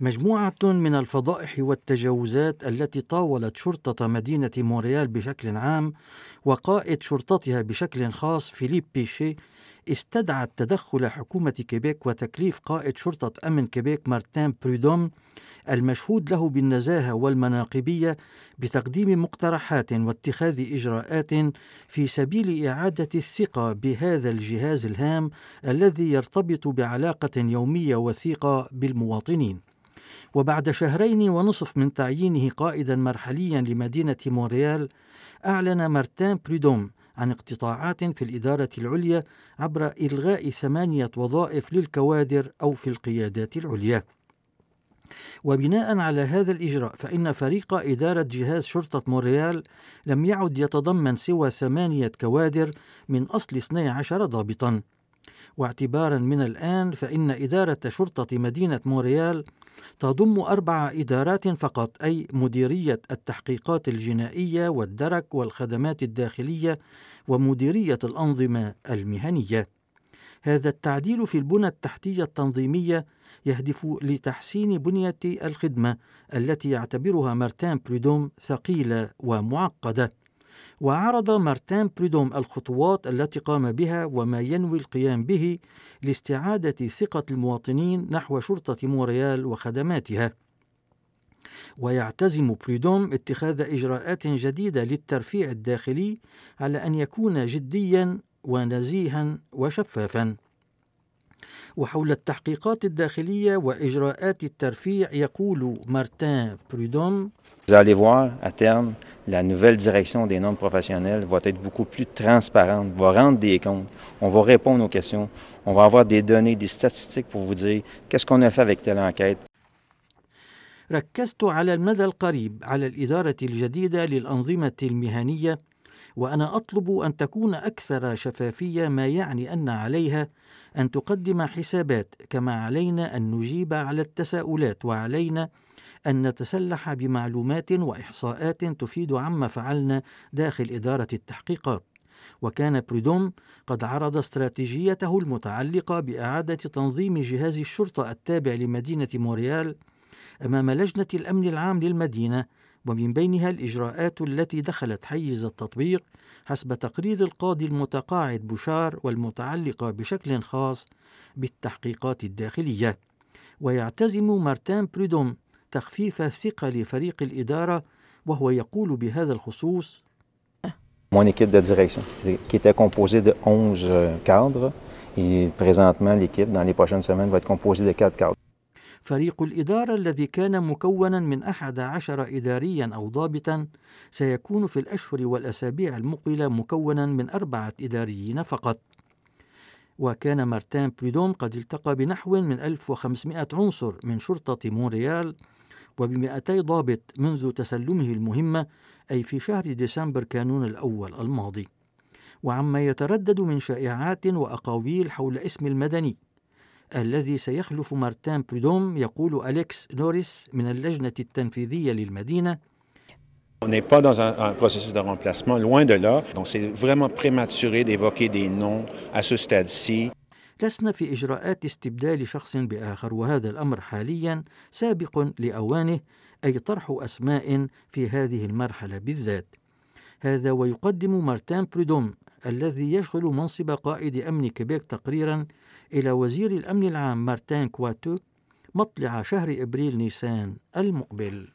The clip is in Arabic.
مجموعة من الفضائح والتجاوزات التي طاولت شرطة مدينة مونريال بشكل عام وقائد شرطتها بشكل خاص فيليب بيشي استدعت تدخل حكومة كيبيك وتكليف قائد شرطة أمن كيبيك مارتين بريدوم المشهود له بالنزاهة والمناقبية بتقديم مقترحات واتخاذ إجراءات في سبيل إعادة الثقة بهذا الجهاز الهام الذي يرتبط بعلاقة يومية وثيقة بالمواطنين. وبعد شهرين ونصف من تعيينه قائدا مرحليا لمدينة مونريال أعلن مارتين بريدوم عن اقتطاعات في الإدارة العليا عبر إلغاء ثمانية وظائف للكوادر أو في القيادات العليا. وبناء على هذا الإجراء فإن فريق إدارة جهاز شرطة مونريال لم يعد يتضمن سوى ثمانية كوادر من أصل 12 ضابطا واعتبارا من الآن فإن إدارة شرطة مدينة مونريال تضم أربع إدارات فقط أي مديرية التحقيقات الجنائية والدرك والخدمات الداخلية ومديرية الأنظمة المهنية. هذا التعديل في البنى التحتية التنظيمية يهدف لتحسين بنية الخدمة التي يعتبرها مارتين بريدوم ثقيلة ومعقدة. وعرض مارتين بريدوم الخطوات التي قام بها وما ينوي القيام به لاستعادة ثقة المواطنين نحو شرطة موريال وخدماتها. ويعتزم بريدوم اتخاذ إجراءات جديدة للترفيع الداخلي على أن يكون جديا ونزيها وشفافا. وحول التحقيقات الداخلية وإجراءات الترفيع يقول مارتين بريدوم Vous allez voir, à terme, la nouvelle direction des normes professionnelles va être beaucoup plus transparente, va rendre des comptes, on va répondre aux questions, on va avoir des données, des statistiques pour vous dire qu'est-ce qu'on a fait avec telle enquête. ركزت على المدى القريب على الإدارة الجديدة للأنظمة المهنية وأنا أطلب أن تكون أكثر شفافية ما يعني أن عليها أن تقدم حسابات كما علينا أن نجيب على التساؤلات وعلينا أن نتسلح بمعلومات وإحصاءات تفيد عما فعلنا داخل إدارة التحقيقات. وكان بريدوم قد عرض استراتيجيته المتعلقة بإعادة تنظيم جهاز الشرطة التابع لمدينة موريال أمام لجنة الأمن العام للمدينة ومن بينها الإجراءات التي دخلت حيز التطبيق حسب تقرير القاضي المتقاعد بوشار والمتعلقة بشكل خاص بالتحقيقات الداخلية ويعتزم مارتين بريدوم تخفيف ثقل فريق الإدارة وهو يقول بهذا الخصوص Mon équipe de direction, qui était composée de 11 cadres, et présentement, l'équipe, dans les prochaines semaines, va être composée de 4 cadres. فريق الإدارة الذي كان مكونا من أحد عشر إداريا أو ضابطا سيكون في الأشهر والأسابيع المقبلة مكونا من أربعة إداريين فقط. وكان مارتين بريدوم قد التقى بنحو من 1500 عنصر من شرطة مونريال وب200 ضابط منذ تسلمه المهمة أي في شهر ديسمبر كانون الأول الماضي. وعما يتردد من شائعات وأقاويل حول اسم المدني. الذي سيخلف مارتين بريدوم يقول أليكس نوريس من اللجنة التنفيذية للمدينة On n'est pas dans un, un, processus de remplacement, loin de là. Donc c'est vraiment prématuré d'évoquer des noms à ce stade-ci. لسنا في إجراءات استبدال شخص بآخر وهذا الأمر حاليا سابق لأوانه أي طرح أسماء في هذه المرحلة بالذات هذا ويقدم مارتين بريدوم الذي يشغل منصب قائد أمن كيبيك تقريرا إلى وزير الأمن العام مارتين كواتو مطلع شهر إبريل نيسان المقبل.